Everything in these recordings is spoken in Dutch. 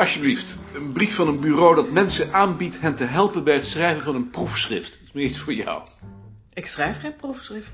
Alsjeblieft, een brief van een bureau dat mensen aanbiedt hen te helpen bij het schrijven van een proefschrift. Dat is meer iets voor jou. Ik schrijf geen proefschrift.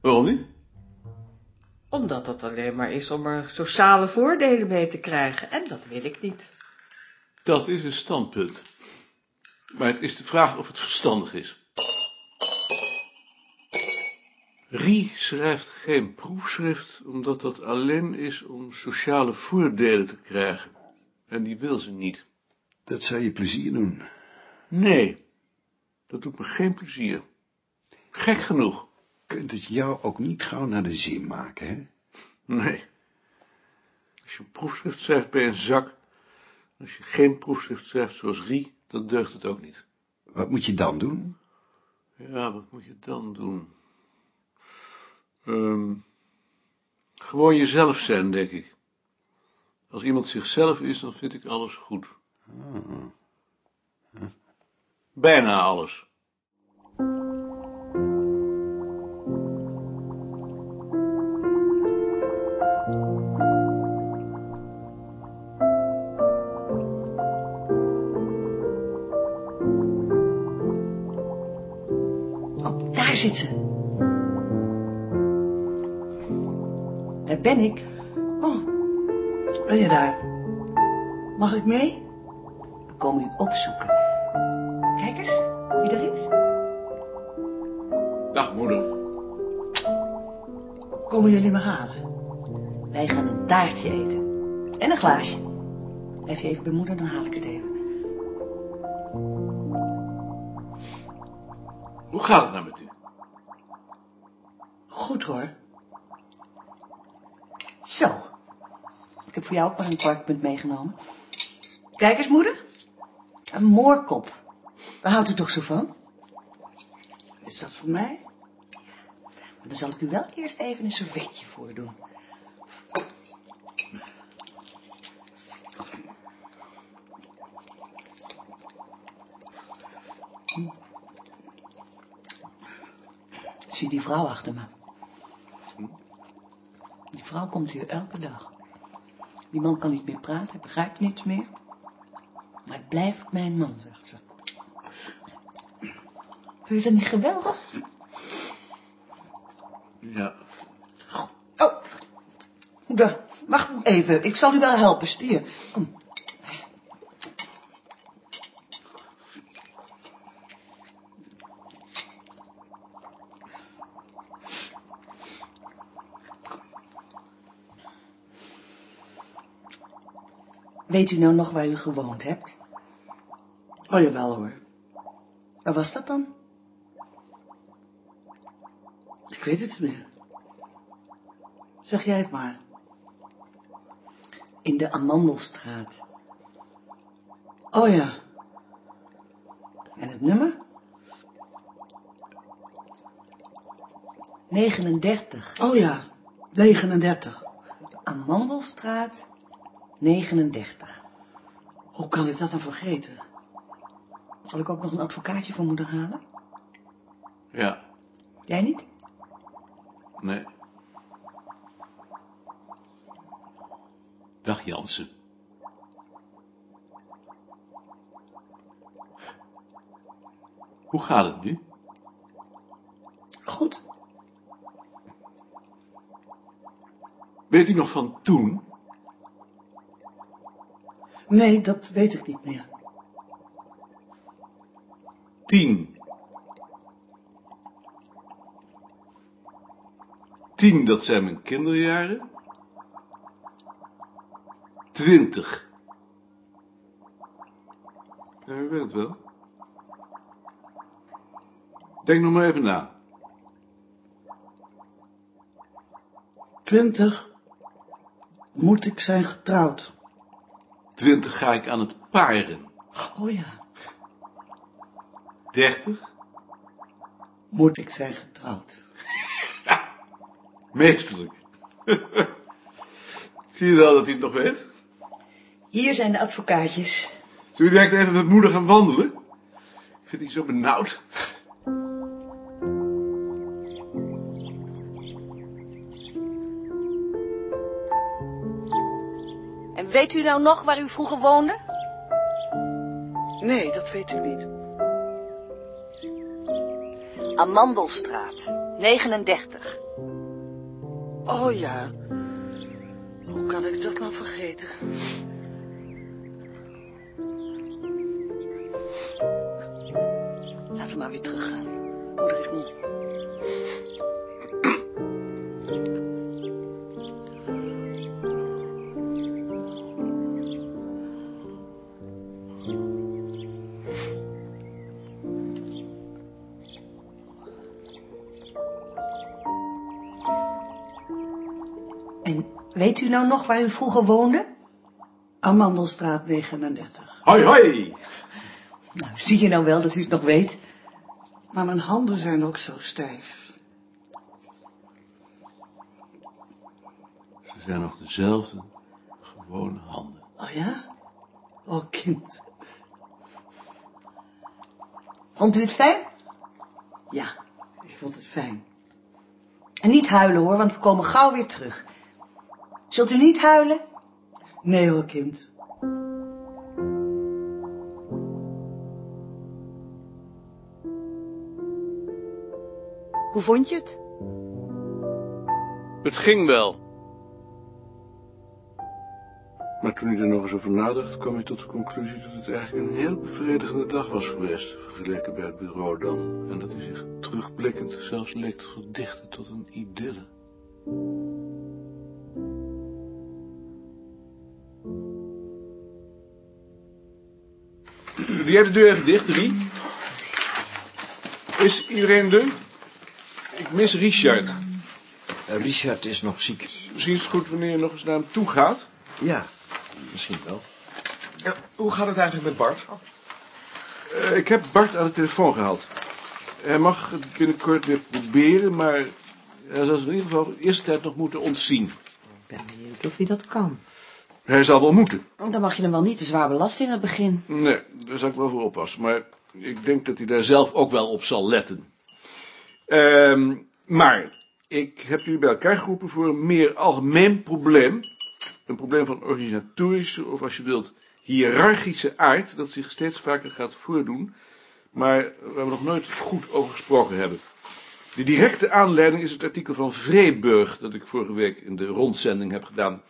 Waarom niet? Omdat dat alleen maar is om er sociale voordelen mee te krijgen. En dat wil ik niet. Dat is een standpunt. Maar het is de vraag of het verstandig is. Rie schrijft geen proefschrift, omdat dat alleen is om sociale voordelen te krijgen. En die wil ze niet. Dat zou je plezier doen. Nee, dat doet me geen plezier. Gek genoeg. Kunt het jou ook niet gauw naar de zin maken, hè? Nee. Als je een proefschrift schrijft bij een zak, als je geen proefschrift schrijft zoals Rie, dan deugt het ook niet. Wat moet je dan doen? Ja, wat moet je dan doen? Ehm, gewoon jezelf zijn, denk ik. Als iemand zichzelf is, dan vind ik alles goed. Bijna alles. Oh, daar zit ze. Daar ben ik. Oh, ben je daar? Mag ik mee? We komen u opzoeken. Kijk eens, wie er is. Dag, moeder. Komen jullie me halen? Wij gaan een taartje eten. En een glaasje. Blijf je even bij moeder, dan haal ik het even. Hoe gaat het nou met u? Goed hoor. Zo. Ik heb voor jou ook maar een kwartpunt meegenomen. Kijk eens, moeder. Een moorkop. Daar houdt u toch zo van? Is dat voor mij? Maar dan zal ik u wel eerst even een servetje voordoen. Zie die vrouw achter me. Die vrouw komt hier elke dag. Die man kan niet meer praten, hij begrijpt niets meer. Maar het blijft mijn man, zegt ze. Vind je dat niet geweldig? Ja. Oh, moeder, wacht even. Ik zal u wel helpen. Hier, Weet u nou nog waar u gewoond hebt? Oh, jawel hoor. Waar was dat dan? Ik weet het niet meer. Zeg jij het maar. In de Amandelstraat. Oh ja. En het nummer? 39. Oh ja. 39. Amandelstraat 39. Hoe kan ik dat dan vergeten? Zal ik ook nog een advocaatje voor moeder halen? Ja. Jij niet? Nee. Dag Jansen. Hoe gaat het nu? Goed. Weet u nog van toen? Nee, dat weet ik niet meer. Tien. Tien, dat zijn mijn kinderjaren. Twintig. Ja, u weet het wel. Denk nog maar even na. 20. Moet ik zijn getrouwd? Twintig ga ik aan het paren. Oh ja. Dertig. Moet ik zijn getrouwd? Meesterlijk. Zie je wel dat hij het nog weet? Hier zijn de advocaatjes. Zullen we direct even met moeder gaan wandelen? Ik vind die zo benauwd. Weet u nou nog waar u vroeger woonde? Nee, dat weet u niet. Amandelstraat, 39. Oh ja. Hoe kan ik dat nou vergeten? Laten we maar weer teruggaan. Moeder is moe. En weet u nou nog waar u vroeger woonde? Amandelstraat 39. Hoi, hoi. Nou, zie je nou wel dat u het nog weet? Maar mijn handen zijn ook zo stijf. Ze zijn nog dezelfde gewone handen. Oh ja? Oh, kind. Vond u het fijn? Ja, ik vond het fijn. En niet huilen hoor, want we komen gauw weer terug. Zult u niet huilen? Nee hoor, kind. Hoe vond je het? Het ging wel. Maar toen hij er nog eens over nadacht, kwam hij tot de conclusie dat het eigenlijk een heel bevredigende dag was geweest, vergeleken bij het bureau dan. En dat hij zich terugblikkend zelfs leek te verdichten tot een idylle. Doe jij de deur even dicht, Rie? Is iedereen er? Ik mis Richard. Eh, Richard is nog ziek. Misschien is het goed wanneer je nog eens naar hem toe gaat. Ja, misschien wel. hoe gaat het eigenlijk met Bart? Eh, ik heb Bart aan de telefoon gehaald. Hij mag het binnenkort weer proberen, maar hij zal in ieder geval de eerste tijd nog moeten ontzien. Ik ben benieuwd of hij dat kan. Hij zal wel moeten. Dan mag je hem wel niet te zwaar belasten in het begin. Nee, daar zal ik wel voor oppassen. Maar ik denk dat hij daar zelf ook wel op zal letten. Ehm, maar ik heb jullie bij elkaar geroepen voor een meer algemeen probleem. Een probleem van organisatorische, of als je wilt, hiërarchische aard, dat zich steeds vaker gaat voordoen, maar waar we nog nooit goed over gesproken hebben. De directe aanleiding is het artikel van Vreeburg, dat ik vorige week in de rondzending heb gedaan.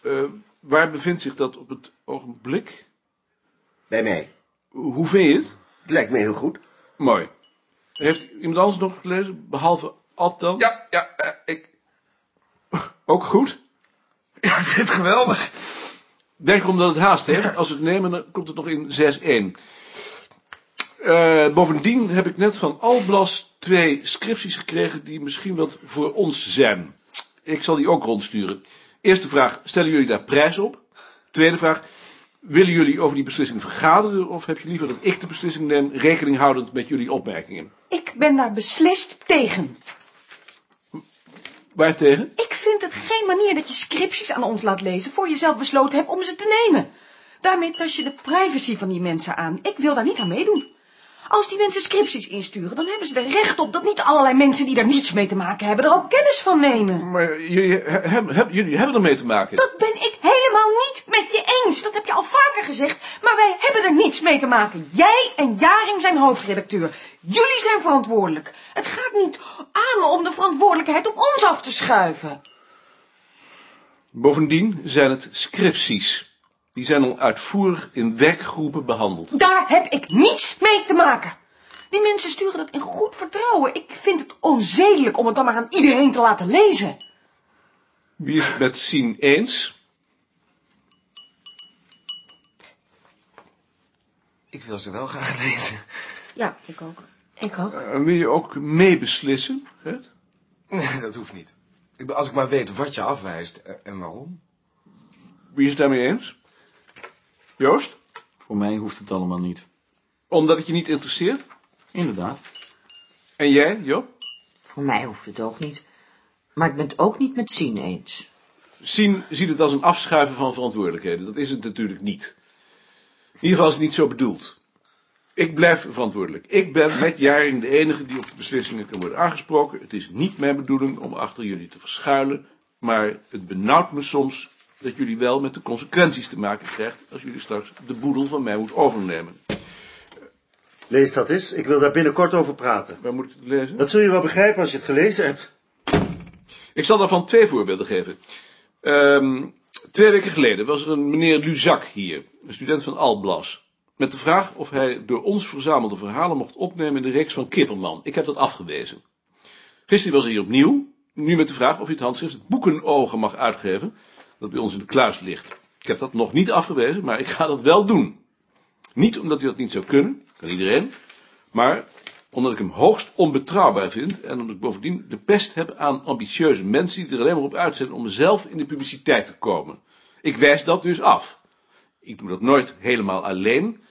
Eh, waar bevindt zich dat op het ogenblik? Bij mij. Hoe vind je het? Het lijkt me heel goed. Mooi. Heeft iemand anders nog gelezen, behalve Ad dan? Ja, ja, eh, ik... Ook goed? Ja, ik vind het geweldig. Denk omdat het haast heeft. Als we het nemen, dan komt het nog in 6-1. Eh, bovendien heb ik net van Alblas twee scripties gekregen die misschien wat voor ons zijn. Ik zal die ook rondsturen. Eerste vraag, stellen jullie daar prijs op? Tweede vraag, willen jullie over die beslissing vergaderen of heb je liever dat ik de beslissing neem, rekening houdend met jullie opmerkingen? Ik ben daar beslist tegen. Waartegen? Ik vind het geen manier dat je scripties aan ons laat lezen voor je zelf besloten hebt om ze te nemen. Daarmee tas je de privacy van die mensen aan. Ik wil daar niet aan meedoen. Als die mensen scripties insturen, dan hebben ze er recht op dat niet allerlei mensen die daar niets mee te maken hebben er ook kennis van nemen. Maar jullie, jullie hebben ermee te maken. Dat ben ik helemaal niet met je eens. Dat heb je al vaker gezegd. Maar wij hebben er niets mee te maken. Jij en Jaring zijn hoofdredacteur. Jullie zijn verantwoordelijk. Het gaat niet aan om de verantwoordelijkheid op ons af te schuiven. Bovendien zijn het scripties. Die zijn al uitvoerig in werkgroepen behandeld. Daar heb ik niets mee te maken. Die mensen sturen dat in goed vertrouwen. Ik vind het onzedelijk om het dan maar aan iedereen te laten lezen. Wie is het met zien eens? Ik wil ze wel graag lezen. Ja, ik ook. Ik ook. En wil je ook meebeslissen, Gert? Nee, dat hoeft niet. Ik, ben- als ik maar weet wat je afwijst eh, en waarom. Wie is het daarmee eens? Joost? Voor mij hoeft het allemaal niet. Omdat het je niet interesseert? Inderdaad. En jij, Job? Voor mij hoeft het ook niet. Maar ik ben het ook niet met Sien eens. Sien ziet het als een afschuiven van verantwoordelijkheden. Dat is het natuurlijk niet. In ieder geval is het niet zo bedoeld. Ik blijf verantwoordelijk. Ik ben met Jaring de enige die op de beslissingen kan worden aangesproken. Het is niet mijn bedoeling om achter jullie te verschuilen. Maar het benauwt me soms dat jullie wel met de consequenties te maken krijgt als jullie straks de boedel van mij moet overnemen. Lees dat eens. Ik wil daar binnenkort over praten. Waar moet ik het lezen? Dat zul je wel begrijpen als je het gelezen hebt. Ik zal daarvan twee voorbeelden geven. Ehm, twee weken geleden was er een meneer Luzak hier, een student van Alblas, met de vraag of hij door ons verzamelde verhalen mocht opnemen in de reeks van Kipperman. Ik heb dat afgewezen. Gisteren was hij hier opnieuw, nu met de vraag of hij het handschrift het Boekenogen mag uitgeven, dat bij ons in de kluis ligt. Ik heb dat nog niet afgewezen, maar ik ga dat wel doen. Niet omdat hij dat niet zou kunnen, kan iedereen, maar omdat ik hem hoogst onbetrouwbaar vind en omdat ik bovendien de pest heb aan ambitieuze mensen die er alleen maar op uit om zelf in de publiciteit te komen. Ik wijs dat dus af. Ik doe dat nooit helemaal alleen.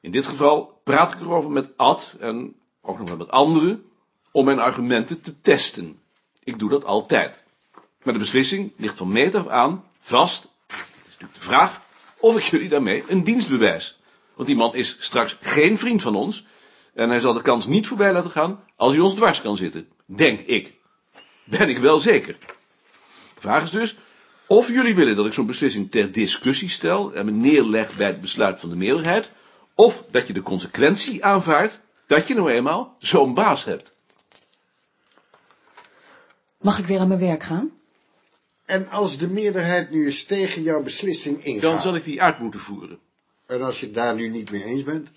In dit geval praat ik erover met Ad en ook nog wel met anderen om mijn argumenten te testen. Ik doe dat altijd. Maar de beslissing ligt van meet af aan vast. Het is natuurlijk de vraag of ik jullie daarmee een dienst bewijs. Want die man is straks geen vriend van ons en hij zal de kans niet voorbij laten gaan als hij ons dwars kan zitten. Denk ik. Ben ik wel zeker. De vraag is dus of jullie willen dat ik zo'n beslissing ter discussie stel en me neerleg bij het besluit van de meerderheid, of dat je de consequentie aanvaardt dat je nou eenmaal zo'n baas hebt. Mag ik weer aan mijn werk gaan? En als de meerderheid nu eens tegen jouw beslissing ingaat... Dan zal ik die uit moeten voeren. En als je het daar nu niet mee eens bent?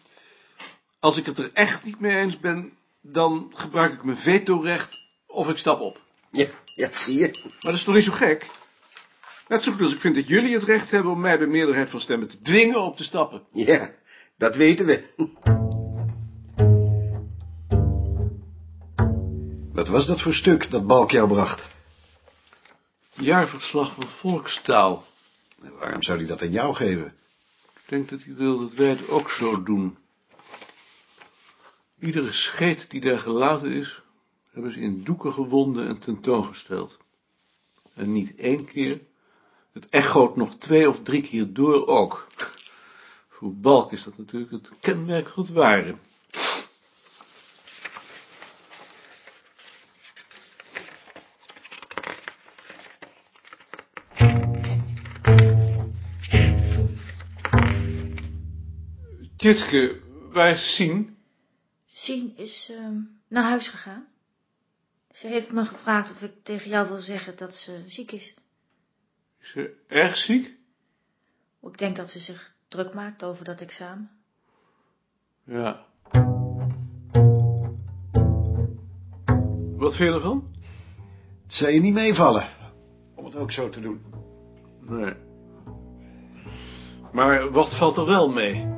Als ik het er echt niet mee eens ben, dan gebruik ik mijn vetorecht of ik stap op. Ja, ja, zie je. Maar dat is toch niet zo gek? Net zo goed als ik vind dat jullie het recht hebben om mij bij meerderheid van stemmen te dwingen op te stappen. Ja, dat weten we. Wat was dat voor stuk dat Balk jou bracht? Jaarverslag van Volkstaal. En waarom zou hij dat aan jou geven? Ik denk dat hij wil dat wij het ook zo doen. Iedere scheet die daar gelaten is, hebben ze in doeken gewonden en tentoongesteld. En niet één keer, het echoot nog twee of drie keer door ook. Voor Balk is dat natuurlijk het kenmerk van het ware. Tjitske, waar is Sien? Sien is ehm, naar huis gegaan. Ze heeft me gevraagd of ik tegen jou wil zeggen dat ze ziek is. Is ze erg ziek? Ik denk dat ze zich druk maakt over dat examen. Ja. Wat vind je ervan? Het zou je niet meevallen, om het ook zo te doen. Nee. Maar wat valt er wel mee?